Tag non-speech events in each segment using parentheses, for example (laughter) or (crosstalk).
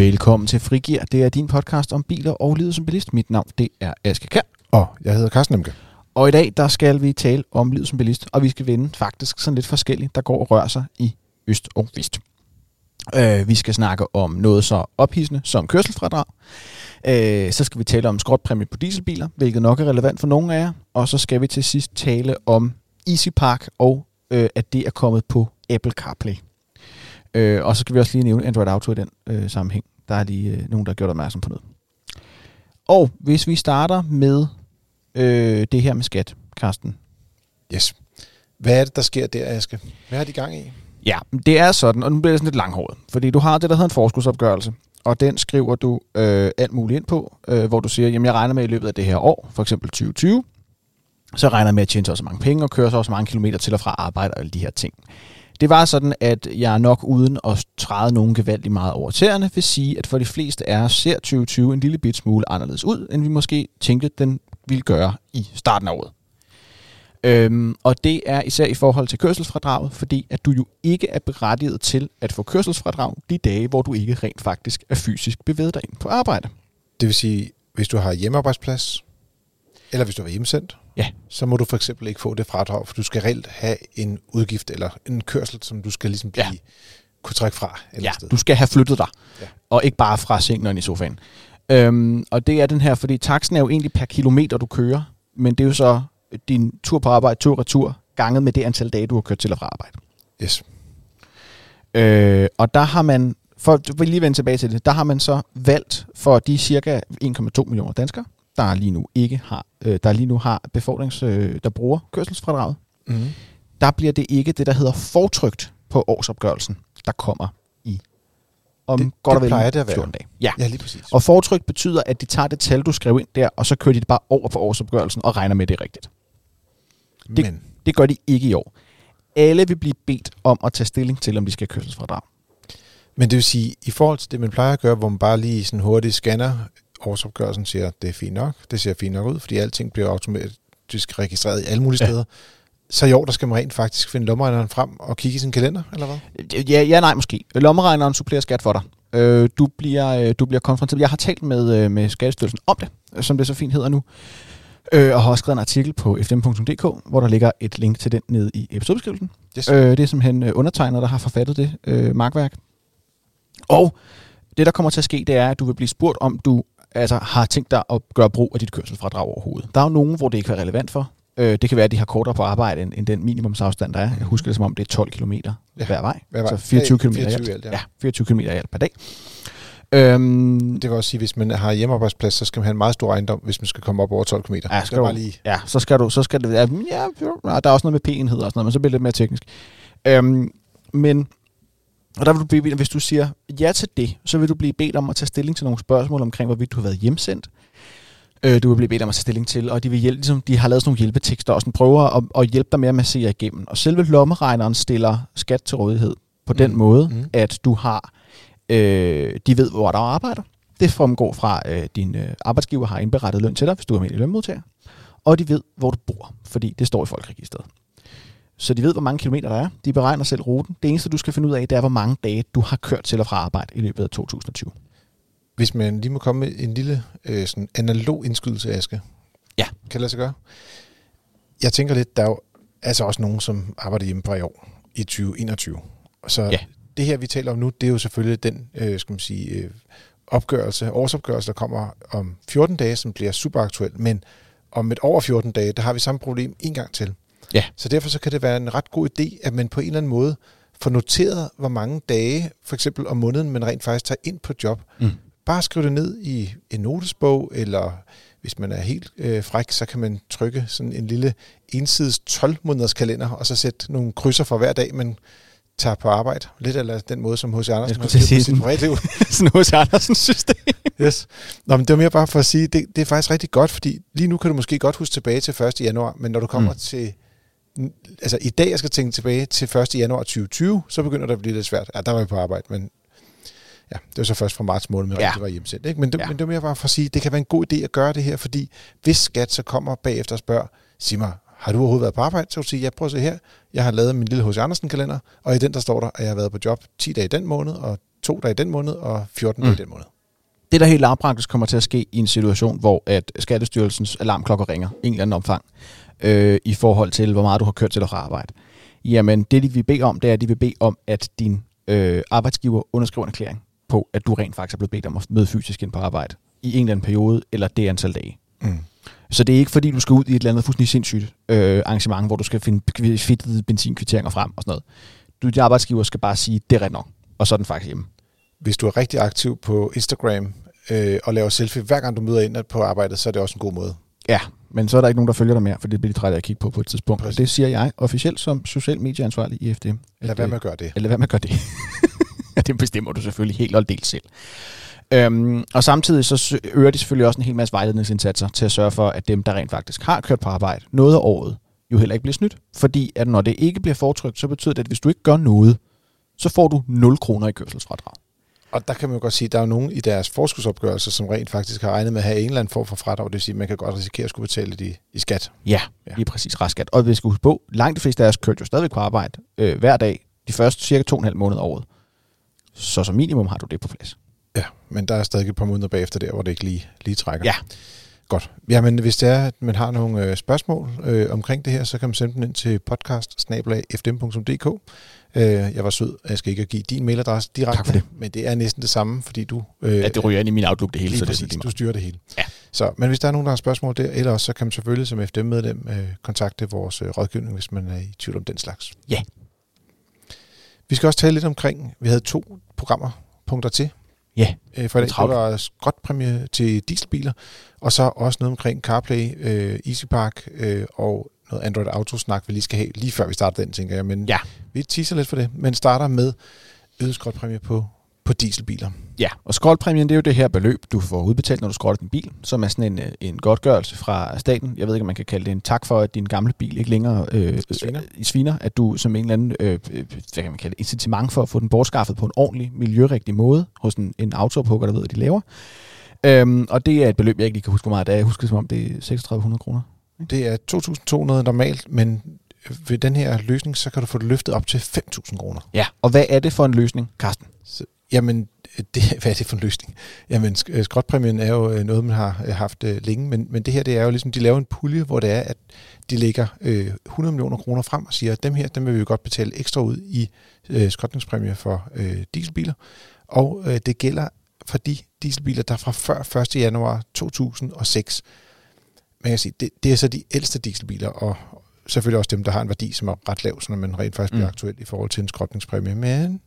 Velkommen til Frigir. Det er din podcast om biler og livet som bilist. Mit navn det er Aske Kær. Og jeg hedder Carsten Emke. Og i dag der skal vi tale om livet som bilist, og vi skal vende faktisk sådan lidt forskelligt, der går og rører sig i øst og vest. Øh, vi skal snakke om noget så ophidsende som kørselsfradrag. Øh, så skal vi tale om skrotpræmie på dieselbiler, hvilket nok er relevant for nogle af jer. Og så skal vi til sidst tale om Easy Park og øh, at det er kommet på Apple CarPlay. Øh, og så skal vi også lige nævne Android Auto i den øh, sammenhæng. Der er lige øh, nogen, der har gjort opmærksom på noget. Og hvis vi starter med øh, det her med skat, Karsten. Yes. Hvad er det, der sker der, Aske? Hvad er de gang i? Ja, det er sådan, og nu bliver det sådan lidt langhåret. Fordi du har det, der hedder en forskudsopgørelse, og den skriver du øh, alt muligt ind på, øh, hvor du siger, jamen jeg regner med i løbet af det her år, for eksempel 2020, så regner jeg med at tjene så mange penge og køre så også mange kilometer til og fra arbejde og alle de her ting. Det var sådan, at jeg nok uden at træde nogen gevaldigt meget over tæerne, vil sige, at for de fleste af os ser 2020 en lille bit smule anderledes ud, end vi måske tænkte, den ville gøre i starten af året. Øhm, og det er især i forhold til kørselsfradraget, fordi at du jo ikke er berettiget til at få kørselsfradrag de dage, hvor du ikke rent faktisk er fysisk bevæget dig ind på arbejde. Det vil sige, hvis du har hjemmearbejdsplads, eller hvis du er hjemsendt, Ja. så må du for eksempel ikke få det fradrag, for du skal reelt have en udgift eller en kørsel, som du skal ligesom blive, Ja. kunne trække fra. Et Ja, sted. du skal have flyttet dig, ja. Og ikke bare fra sengen og i sofaen. Øhm, og det er den her, fordi taksen er jo egentlig per kilometer, du kører, men det er jo så din tur på arbejde, tur retur, ganget med det antal dage, du har kørt til og fra arbejde. Yes. Øh, og der har man, for at lige vende tilbage til det, der har man så valgt for de cirka 1,2 millioner danskere, der lige nu ikke har, øh, der lige nu har befordrings, øh, der bruger kørselsfradraget, Mm-hmm. der bliver det ikke det, der hedder fortrykt på årsopgørelsen, der kommer i om Det- godt og det vel plejer det at være. 14 dage. Ja. Ja, lige præcis. Og fortrykt betyder, at de tager det tal, du skrev ind der, og så kører de det bare over på årsopgørelsen og regner med det rigtigt. det- Men Det gør de ikke i år. Alle vil blive bedt om at tage stilling til, om de skal have kørselsfradrag. Men det vil sige, i forhold til det, man plejer at gøre, hvor man bare lige sådan hurtigt scanner årsopgørelsen, siger, at det er fint nok, det ser fint nok ud, fordi alting bliver automatisk registreret i alle mulige Ja. steder. Så i år, der skal man rent faktisk finde lommeregneren frem og kigge i sin kalender, eller hvad? Ja, ja nej, måske. Lommeregneren supplerer skat for dig. Øh, du, bliver, øh, du bliver konfronteret. Jeg har talt med, øh, med Skattestyrelsen om det, som det så fint hedder nu. Øh, og har også skrevet en artikel på fdm.dk, hvor der ligger et link til den nede i episodebeskrivelsen. Yes. Øh, det er simpelthen øh, undertegnet, der har forfattet det øh, markværk. Og det, der kommer til at ske, det er, at du vil blive spurgt, om du altså, har tænkt dig at gøre brug af dit kørselsfradrag overhovedet. Der er jo nogen, hvor det ikke er relevant for. Øh, det kan være, at de har kortere på arbejde end, end den minimumsafstand, der er. Jeg husker det som om, det er 12 km ja. Hver vej. hver vej. Så 24 Ja, km i 24 alt. ja. ja, 24 km i alt per dag. Øhm, Det vil også sige, at hvis man har hjemmearbejdsplads, så skal man have en meget stor ejendom, hvis man skal komme op over 12 km. Ja, skal bare du- lige... Ja, så skal du, så skal det, ja, ja, ja, der er også noget med p-enheder og sådan noget, men så bliver det lidt mere teknisk. Øhm, men, og der vil du blive, hvis du siger ja til det, så vil du blive bedt om at tage stilling til nogle spørgsmål omkring, hvorvidt du har været hjemsendt. Øh, du vil blive bedt om at tage stilling til, og de, vil hjælpe, ligesom, de har lavet sådan nogle hjælpetekster, og sådan prøver at, at hjælpe dig med at massere igennem. Og selve lommeregneren stiller skat til rådighed på den Mm. måde, Mm. at du har, øh, de ved, hvor der arbejder. Det fremgår fra, at øh, din øh, arbejdsgiver har indberettet løn til dig, hvis du er i lønmodtager. Og de ved, hvor du bor, fordi det står i folkeregisteret. Så de ved, hvor mange kilometer der er. De beregner selv ruten. Det eneste, du skal finde ud af, det er, hvor mange dage du har kørt til og fra arbejde i løbet af 2020. Hvis man lige må komme med en lille øh, sådan analog indskydelse, Aske. Ja. Kan det lade sig gøre? Jeg tænker lidt, der er jo altså også nogen, som arbejder hjemme fra i år, i 2021. Så Ja. det her, vi taler om nu, det er jo selvfølgelig den, øh, skal man sige, øh, opgørelse, årsopgørelse, der kommer om 14 dage, som bliver super aktuel. Men om et over 14 dage, der har vi samme problem en gang til. Ja. Så derfor så kan det være en ret god idé, at man på en eller anden måde får noteret, hvor mange dage, for eksempel om måneden, man rent faktisk tager ind på job. Mm. Bare skriv det ned i en notesbog, eller hvis man er helt øh, fræk, så kan man trykke sådan en lille ensides 12 måneders kalender, og så sætte nogle krydser for hver dag, man tager på arbejde. Lidt eller den måde, som H.C. Andersen på sige sit privatliv. (laughs) sådan hos Andersens system. Yes. Nå, men det var mere bare for at sige, det, det er faktisk rigtig godt, fordi lige nu kan du måske godt huske tilbage til 1. januar, men når du kommer Mm. mm. til... Altså i dag, jeg skal tænke tilbage til 1. januar 2020, så begynder det at blive lidt svært. Ja, der var vi på arbejde, men ja, det var så først fra marts måned, men Ja. det var hjemsendt. Ikke? Men, det, Ja. men det var mere bare for at sige, det kan være en god idé at gøre det her, fordi hvis skat så kommer bagefter og spørger, sig mig, har du overhovedet været på arbejde? Så vil du sige, ja, prøv at se her. Jeg har lavet min lille H.C. Andersen kalender, og i den der står der, at jeg har været på job 10 dage i den måned, og to dage den måned og 14 Mm. dage den måned. Det, der helt lavpraktisk kommer til at ske i en situation, hvor at Skattestyrelsens alarmklokker ringer i en eller anden omfang, øh, i forhold til, hvor meget du har kørt til og fra arbejde. Jamen, det de vil bede om, det er, at de vil bede om, at din øh, arbejdsgiver underskriver en erklæring på, at du rent faktisk er blevet bedt om at møde fysisk ind på arbejde i en eller anden periode, eller det antal dage. Mm. Så det er ikke fordi, du skal ud i et eller andet fuldstændig sindssygt øh, arrangement, hvor du skal finde fedtede benzinkvitteringer frem og sådan noget. Du, din arbejdsgiver skal bare sige, det er ret nok, og så er den faktisk hjemme. Hvis du er rigtig aktiv på Instagram øh, og laver selfie hver gang du møder ind på arbejdet, så er det også en god måde. Ja, men så er der ikke nogen, der følger dig mere, for det bliver de trætte af at kigge på på et tidspunkt. Præcis. Og det siger jeg officielt som social medieansvarlig i FDM. Lad være med at gøre det. Eller hvad med at gøre det. Det bestemmer du selvfølgelig helt og delt selv. Øhm, og samtidig så øger de selvfølgelig også en hel masse vejledningsindsatser til at sørge for, at dem, der rent faktisk har kørt på arbejde noget af året, jo heller ikke bliver snydt. Fordi at når det ikke bliver fortrykt, så betyder det, at hvis du ikke gør noget, så får du 0 kroner i kørselsfradrag. Og der kan man jo godt sige, at der er nogen i deres forskudsopgørelse, som rent faktisk har regnet med at have en eller anden form for fradrag. Det vil sige, at man kan godt risikere at skulle betale det i, i skat. Ja, Ja. ja. lige præcis restskat. Og vi skal huske på, langt de fleste af os kørte jo stadigvæk på arbejde øh, hver dag, de første cirka to og en halv måned af året. Så som minimum har du det på plads. Ja, men der er stadig et par måneder bagefter der, hvor det ikke lige, lige trækker. Ja. Godt. Jamen, hvis det er, at man har nogle øh, spørgsmål øh, omkring det her, så kan man sende dem ind til podcast Øh, jeg var sød, jeg skal ikke give din mailadresse direkte, Tak for det. men det er næsten det samme, fordi du... Øh, Ja, det ryger ind i min Outlook det hele, så det er præcis, du styrer det hele. Ja. Så, men hvis der er nogen, der har spørgsmål der, eller så kan man selvfølgelig som FDM-medlem øh, kontakte vores øh, rådgivning, hvis man er i tvivl om den slags. Ja. Vi skal også tale lidt omkring, vi havde to programmer, punkter til. Ja, Øh, for i dag, Det det var skrotpræmie til dieselbiler, og så også noget omkring CarPlay, øh, EasyPark øh, og noget Android Auto-snak, vi lige skal have, lige før vi starter den, tænker jeg. Men Ja. vi teaser lidt for det, men starter med øget skrotpræmie på, på dieselbiler. Ja, og skrotpræmien, det er jo det her beløb, du får udbetalt, når du skrotter din bil, som er sådan en, øh, en godtgørelse fra staten. Jeg ved ikke, om man kan kalde det en tak for, at din gamle bil ikke længere øh, Sviner. øh, sviner. At du som en eller anden øh, øh, hvad kan man kalde det, incitament for at få den bortskaffet på en ordentlig, miljørigtig måde hos en, en autopugger, der ved, hvad de laver. Øhm, og det er et beløb, jeg ikke lige kan huske, hvor meget det er. Jeg husker som om, det er 3600 kroner. Det er 2.200 normalt, men ved den her løsning, så kan du få det løftet op til 5.000 kroner. Ja, og hvad er det for en løsning, Carsten? Jamen, det, (laughs) hvad er det for en løsning? Jamen, øh, skrotpræmien er jo øh, noget, man har øh, haft længe, men, men det her, det er jo ligesom, de laver en pulje, hvor det er, at de lægger øh, 100 millioner kroner frem og siger, at dem her, dem vil vi jo godt betale ekstra ud i øh, skrotningspræmier for øh, dieselbiler. Og øh, det gælder for de dieselbiler, der fra før 1. januar 2006. Man kan sige, det, det er så de ældste dieselbiler, og selvfølgelig også dem, der har en værdi, som er ret lav, så når man rent faktisk bliver Mm. aktuel i forhold til en skrotningspræmie. Men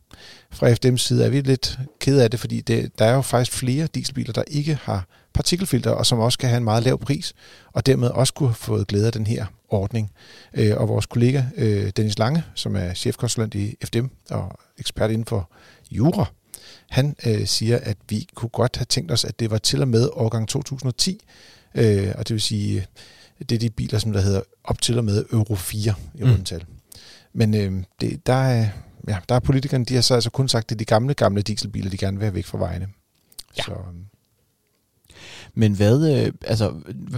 fra FDM's side er vi lidt kede af det, fordi det, der er jo faktisk flere dieselbiler, der ikke har partikelfilter, og som også kan have en meget lav pris, og dermed også kunne have fået glæde af den her ordning. Øh, og vores kollega øh, Dennis Lange, som er chefkonsulent i FDM og ekspert inden for jura, han øh, siger, at vi kunne godt have tænkt os, at det var til og med årgang 2010, øh, og det vil sige, det er de biler, som der hedder op til og med Euro 4 i Mm. rundetal. Men øh, det, der, er, ja, der er politikerne, de har så altså kun sagt, at det er de gamle, gamle dieselbiler, de gerne vil have væk fra vejene. Ja. Så, øh, Men hvad, øh, altså,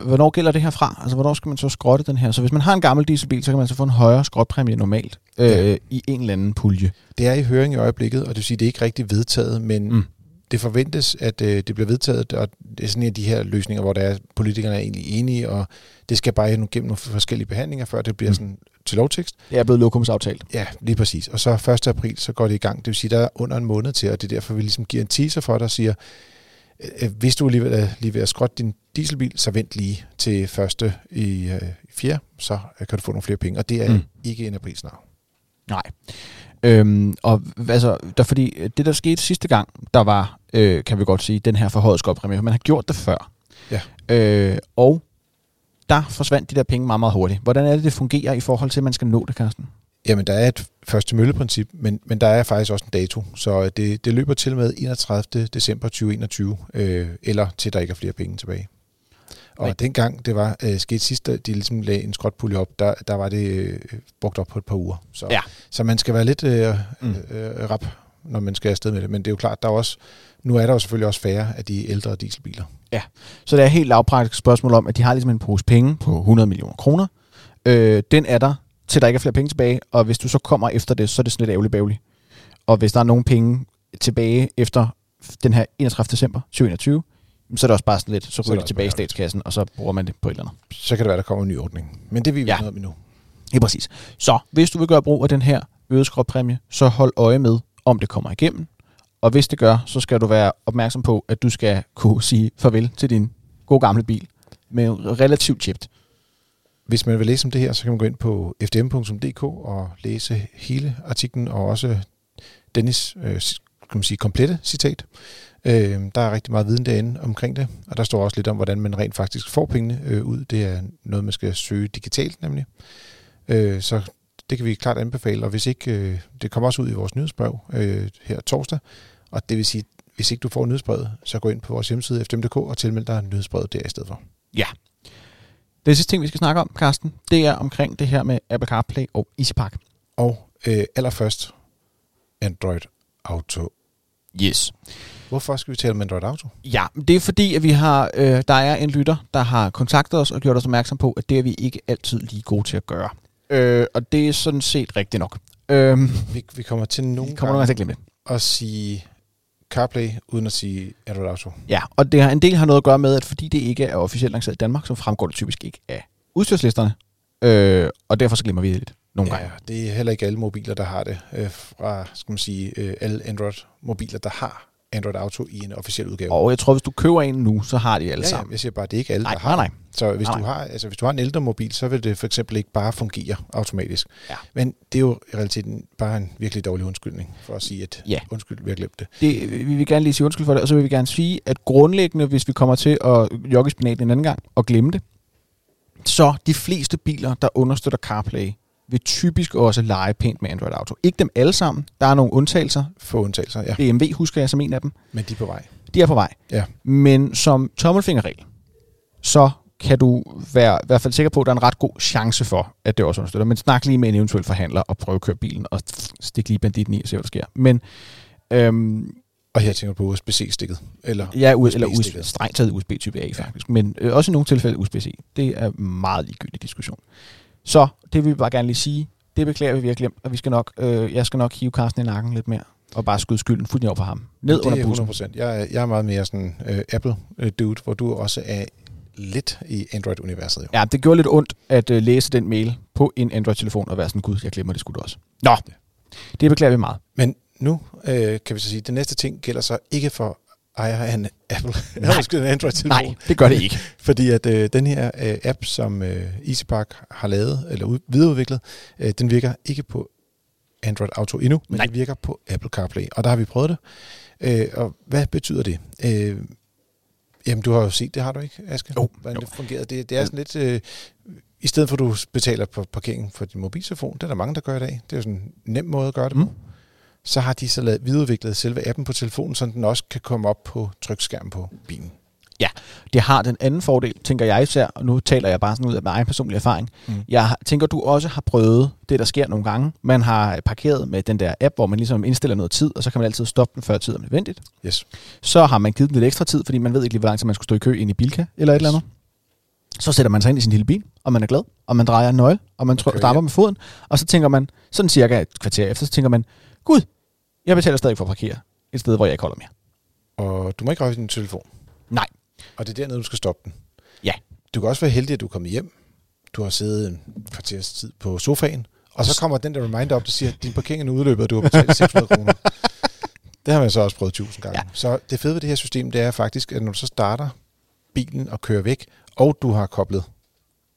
hvornår gælder det her fra? Altså, hvornår skal man så skrotte den her? Så hvis man har en gammel dieselbil, så kan man så få en højere skrotpræmie normalt øh, Ja. i en eller anden pulje. det er i høring i øjeblikket, og det vil sige, det er ikke rigtig vedtaget, men Mm. Det forventes, at øh, det bliver vedtaget, og det er sådan en af de her løsninger, hvor der er, politikerne er egentlig enige, og det skal bare gennem nogle forskellige behandlinger, før det bliver Mm. sådan til lovtekst. Det er blevet lokumsaftalt. Ja, lige præcis. Og så 1. april, så går det i gang. Det vil sige, der er under en måned til, og det er derfor, vi ligesom giver en teaser for dig og siger, øh, hvis du alligevel er lige ved at skrotte din dieselbil, så vent lige til første i øh, fjerde, så øh, kan du få nogle flere penge. Og det er Mm. ikke en aprilsnar. Nej. Øhm, og altså, der, fordi øh, det, der skete sidste gang, der var, øh, kan vi godt sige, den her forhøjet skrotpræmie, for man har gjort det før. Ja. Øh, og der forsvandt de der penge meget, meget hurtigt. Hvordan er det, det fungerer i forhold til, at man skal nå det, Carsten? Jamen, der er et første mølleprincip, men, men der er faktisk også en dato. Så øh, det, det løber til med 31. december 2021, øh, eller til der ikke er flere penge tilbage. Og Rigtigt. dengang det var øh, sket sidst, de ligesom lagde en skrotpulje op, der, der var det øh, brugt op på et par uger. Så, Ja. så man skal være lidt øh, Mm. mm. øh, rap, når man skal afsted med det. Men det er jo klart, der er også, nu er der jo selvfølgelig også færre af de ældre dieselbiler. Så det er et helt lavpraktisk spørgsmål om, at de har ligesom en pose penge på 100 millioner kroner. Øh, den er der, til der ikke er flere penge tilbage, og hvis du så kommer efter det, så er det sådan lidt ærgerligt bævligt. Og hvis der er nogle penge tilbage efter den her 31. december 2021, så er det også bare sådan lidt, så Så er ryger det det tilbage i statskassen, og så bruger man det på et eller andet. Så kan det være, der kommer en ny ordning. Men det vil vi Ja. noget om endnu. Ja, præcis. Så hvis du vil gøre brug af den her øgede skråpræmie, så hold øje med, om det kommer igennem. Og hvis det gør, så skal du være opmærksom på, at du skal kunne sige farvel til din gode gamle bil med relativt chipt. Hvis man vil læse om det her, så kan man gå ind på fdm.dk og læse hele artiklen, og også Dennis øh, kan man sige, komplette citat. Øh, der er rigtig meget viden derinde omkring det, og der står også lidt om, hvordan man rent faktisk får pengene øh, ud. Det er noget, man skal søge digitalt nemlig. Øh, så det kan vi klart anbefale, og hvis ikke, øh, det kommer også ud i vores nyhedsbrev øh, her torsdag, og det vil sige, hvis ikke du får nyhedsbrevet, så gå ind på vores hjemmeside fdm.dk og tilmeld dig nyhedsbrevet der i stedet for. Det sidste ting, vi skal snakke om, Carsten, det er omkring det her med Apple CarPlay og EasyPark. Og øh, allerførst Android Auto. Yes. Hvorfor skal vi tale om Android Auto? Ja, det er fordi, at vi har, øh, der er en lytter, der har kontaktet os og gjort os opmærksom på, at det er vi ikke altid lige gode til at gøre. Øh, og det er sådan set rigtigt nok. Øh, Vi, vi kommer til nogle kommer nogle gange til at glemme det. at sige CarPlay, uden at sige Android Auto. Ja, og det har, en del har noget at gøre med, at fordi det ikke er officielt lanceret i Danmark, så fremgår det typisk ikke af udstyrslisterne. Øh, og derfor så glemmer vi det lidt nogle gange. Ja, det er heller ikke alle mobiler, der har det. Øh, fra, skal man sige, øh, alle Android-mobiler, der har Android Auto i en officiel udgave. Og jeg tror, hvis du køber en nu, så har de alle ja, ja, sammen. jeg siger bare, det er ikke alle, Nej, der har nej. Så hvis, Nej, du har, altså, hvis du har en ældre mobil, så vil det for eksempel ikke bare fungere automatisk. Ja. Men det er jo i realiteten bare en virkelig dårlig undskyldning for at sige, at Ja. undskyld, vi har glemt det. Det, vi vil gerne lige sige undskyld for det, og så vil vi gerne sige, at grundlæggende, hvis vi kommer til at jogge spinaten en anden gang og glemme det, så de fleste biler, der understøtter CarPlay, vil typisk også lege pænt med Android Auto. Ikke dem alle sammen. Der er nogle undtagelser. Få undtagelser, ja. BMW husker jeg som en af dem. Men de er på vej. De er på vej. Ja. Men som tommelfingerregel, så kan du være i hvert fald sikker på, at der er en ret god chance for, at det også understøtter. Men snak lige med en eventuel forhandler og prøv at køre bilen og stik lige banditten i og se, hvad der sker. Men øhm, Og her tænker du på USB-C-stikket. Eller Ja, US, eller USB, strengt taget USB type A faktisk, men øh, også i nogle tilfælde USB-C. Det er meget ligegyldig diskussion. Så det vil vi bare gerne lige sige. Det beklager vi, vi har glemt, og vi skal nok, øh, jeg skal nok hive Carsten i nakken lidt mere, og bare skyde skylden fuldstændig over på ham. Ned det under er bussen. 100 procent. Jeg, er- jeg er meget mere sådan uh, Apple-dude, hvor du også er lidt i Android-universet. Jo. Ja, det gjorde lidt ondt at øh, læse den mail på en Android-telefon og være sådan, gud, jeg glemmer det du også. Nå, det beklager vi meget. Men nu øh, kan vi så sige, at det næste ting gælder så ikke for ejer en Apple, (laughs) Nej. en Android-telefon. Nej, det gør det ikke. Fordi at øh, den her øh, app, som øh, EasyPark har lavet, eller ud, videreudviklet, øh, den virker ikke på Android Auto endnu, men Nej. den virker på Apple CarPlay. Og der har vi prøvet det. Øh, og hvad betyder det? Øh, jamen, du har jo set det, har du ikke, Aske? Jo, Hvordan jo. det fungerer. Det, det er sådan lidt... Øh, I stedet for, at du betaler på parkering for din mobiltelefon, det er der mange, der gør i dag. Det er jo sådan en nem måde at gøre det Mm. på. Så har de så lavet, videreudviklet selve appen på telefonen, så den også kan komme op på trykskærmen på bilen. Det har den anden fordel, tænker jeg især, og nu taler jeg bare sådan ud af min egen personlige erfaring. Mm. Jeg tænker, du også har prøvet det, der sker nogle gange. Man har parkeret med den der app, hvor man ligesom indstiller noget tid, og så kan man altid stoppe den før tid om nødvendigt. Yes. Så har man givet den lidt ekstra tid, fordi man ved ikke lige, hvor lang tid man skulle stå i kø ind i Bilka eller et eller andet. Så sætter man sig ind i sin lille bil, og man er glad, og man drejer en nøgle, og man Okay, ja. med foden, og så tænker man, sådan cirka et kvarter efter, så tænker man, gud, jeg betaler stadig for at parkere et sted, hvor jeg ikke holder mere. Og du må ikke røre din telefon. Nej. Og det er dernede, du skal stoppe den. Ja. Du kan også være heldig, at du er kommet hjem. Du har siddet en kvarters tid på sofaen, og så kommer den der reminder op, der siger, at din parkering er nu udløbet, og du har betalt 600 kroner. (laughs) Det har man så også prøvet 1000 gange. Ja. Så det fede ved det her system, det er faktisk, at når du så starter bilen og kører væk, og du har koblet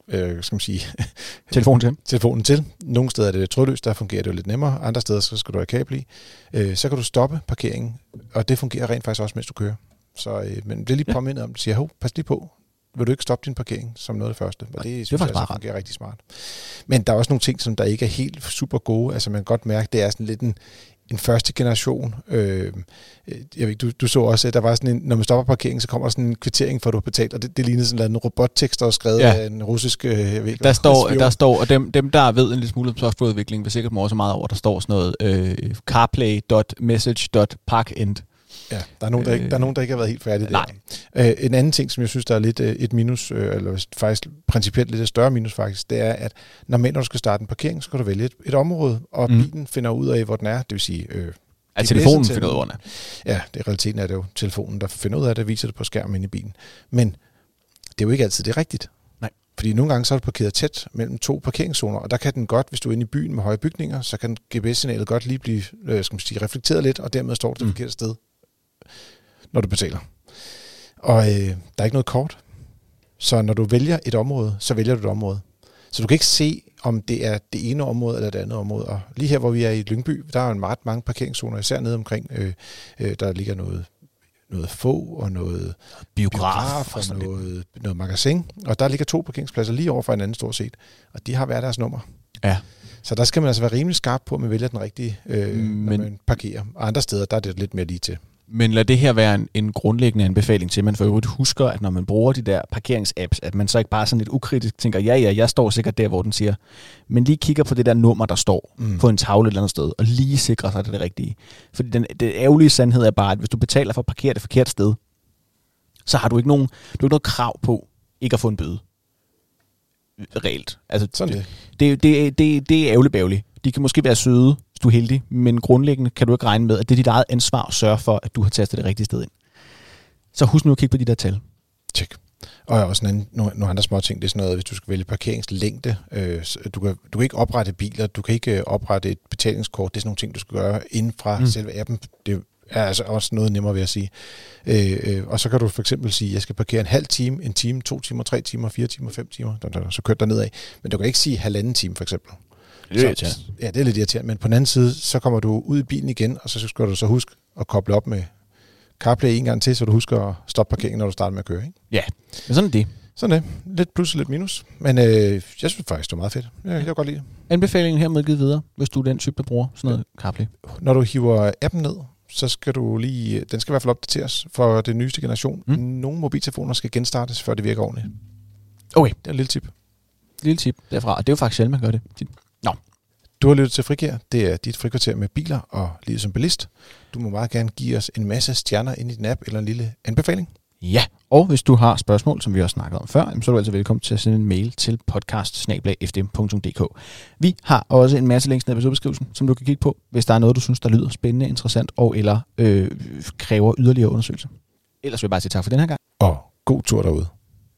øh, skal man sige, (laughs) Telefonen til. telefonen til. Nogle steder er det trådløst, der fungerer det jo lidt nemmere. Andre steder så skal du have kabel i. Øh, så kan du stoppe parkeringen, og det fungerer rent faktisk også, mens du kører. Så, øh, men det er lige Ja. påmindet om, at siger, hov, pas lige på. Vil du ikke stoppe din parkering som noget af det første? Og det, er synes jeg altså fungerer rigtig smart. Men der er også nogle ting, som der ikke er helt super gode. Altså man kan godt mærke, det er sådan lidt en, en første generation. Øh, jeg ved, du, du så også, at der var sådan en, når man stopper parkeringen, så kommer der sådan en kvittering for, at du har betalt, og det, det ligner sådan en robottekst, der er skrevet Ja. af en russisk... øh, Jeg ved, Der står, spion. der står, og dem, dem der ved en lille smule om softwareudvikling, vil sikkert morse meget over, der står sådan noget øh, carplay.message.parkend. Ja, der er, nogen, der, ikke, der er nogen, der ikke har været helt færdige Nej. der. Øh, en anden ting, som jeg synes, der er lidt øh, et minus, øh, eller faktisk principielt lidt et større minus faktisk, det er, at når når du skal starte en parkering, så kan du vælge et, et område, og Mm. bilen finder ud af, hvor den er, det vil sige øh, At telefonen finder ud af ordene. Ja, det er realiteten er det jo telefonen, der finder ud af det, viser det på skærmen inde i bilen. Men det er jo ikke altid det er rigtigt. Nej. Fordi nogle gange så er du parkeret tæt mellem to parkeringszoner, og der kan den godt, hvis du er inde i byen med høje bygninger, så kan GPS-signalet godt lige blive øh, skal man sige, reflekteret lidt, og dermed står du det Mm. forkerte sted, når du betaler. Og øh, der er ikke noget kort. Så når du vælger et område, så vælger du et område. Så du kan ikke se, om det er det ene område eller det andet område. Og lige her, hvor vi er i Lyngby, der er jo en ret mange parkeringszoner, især nede omkring, øh, øh, der ligger noget, noget få og noget biograf og sådan lidt. noget, noget magasin. Og der ligger to parkeringspladser lige over for hinanden stort set. Og de har hver deres nummer. Ja. Så der skal man altså være rimelig skarp på, at man vælger den rigtige, øh, Men... når man parkerer. Og andre steder, der er det lidt mere lige til. Men lad det her være en, en grundlæggende anbefaling til, at man for øvrigt husker, at når man bruger de der parkeringsapps, at man så ikke bare sådan lidt ukritisk tænker, ja, ja, jeg står sikkert der, hvor den siger, men lige kigger på det der nummer, der står Mm. på en tavle et eller andet sted, og lige sikrer sig, at det er det rigtige. Fordi den, det ærgerlige sandhed er bare, at hvis du betaler for at parkere det forkerte sted, så har du ikke, nogen, du har ikke noget krav på ikke at få en bøde. Reelt. Altså, Sådan det. det, det, det, det er ærgerligt bævligt. De kan måske være søde, hvis du er heldig, men grundlæggende kan du ikke regne med, at det er dit eget ansvar at sørge for, at du har tastet det rigtige sted ind. Så husk nu at kigge på de der tal. Tjek. Og også en anden, nogle, nogle andre små ting, det er sådan noget, hvis du skal vælge parkeringslængde. Øh, du, kan, du kan ikke oprette biler, du kan ikke øh, oprette et betalingskort. Det er sådan nogle ting, du skal gøre inden fra mm. Selve appen. Det er altså også noget nemmere ved at sige. Øh, øh, og så kan du for eksempel sige, jeg skal parkere en halv time, en time, to timer, tre timer, fire timer, fem timer. Så kørt der nedad. Men du kan ikke sige halvanden time for eksempel. Så, ja, det er lidt irriterende. Men på den anden side, så kommer du ud i bilen igen, og så skal du så huske at koble op med CarPlay en gang til, så du husker at stoppe parkeringen, når du starter med at køre. Ikke? Ja, men sådan er det. Sådan det. Lidt plus og lidt minus. Men øh, jeg synes faktisk, det var meget fedt. Jeg, jeg kan godt lide det. Anbefalingen hermed givet videre, hvis du er den type, der bruger sådan noget CarPlay. Når du hiver appen ned, så skal du lige... Den skal i hvert fald opdateres for den nyeste generation. Mm. Nogle mobiltelefoner skal genstartes, før det virker ordentligt. Okay. Det er et lille tip. Lille tip derfra, og det er jo faktisk sjældent, man gør det. Du har lyttet til Frikær. Det er dit frikvarter med biler og livet som bilist. Du må meget gerne give os en masse stjerner ind i din app eller en lille anbefaling. Ja, og hvis du har spørgsmål, som vi også snakket om før, så er du altså velkommen til at sende en mail til podcast Vi har også en masse links nede i episodebeskrivelsen, som du kan kigge på, hvis der er noget, du synes, der lyder spændende, interessant og eller øh, kræver yderligere undersøgelse. Ellers vil jeg bare sige tak for den her gang. Og god tur derude.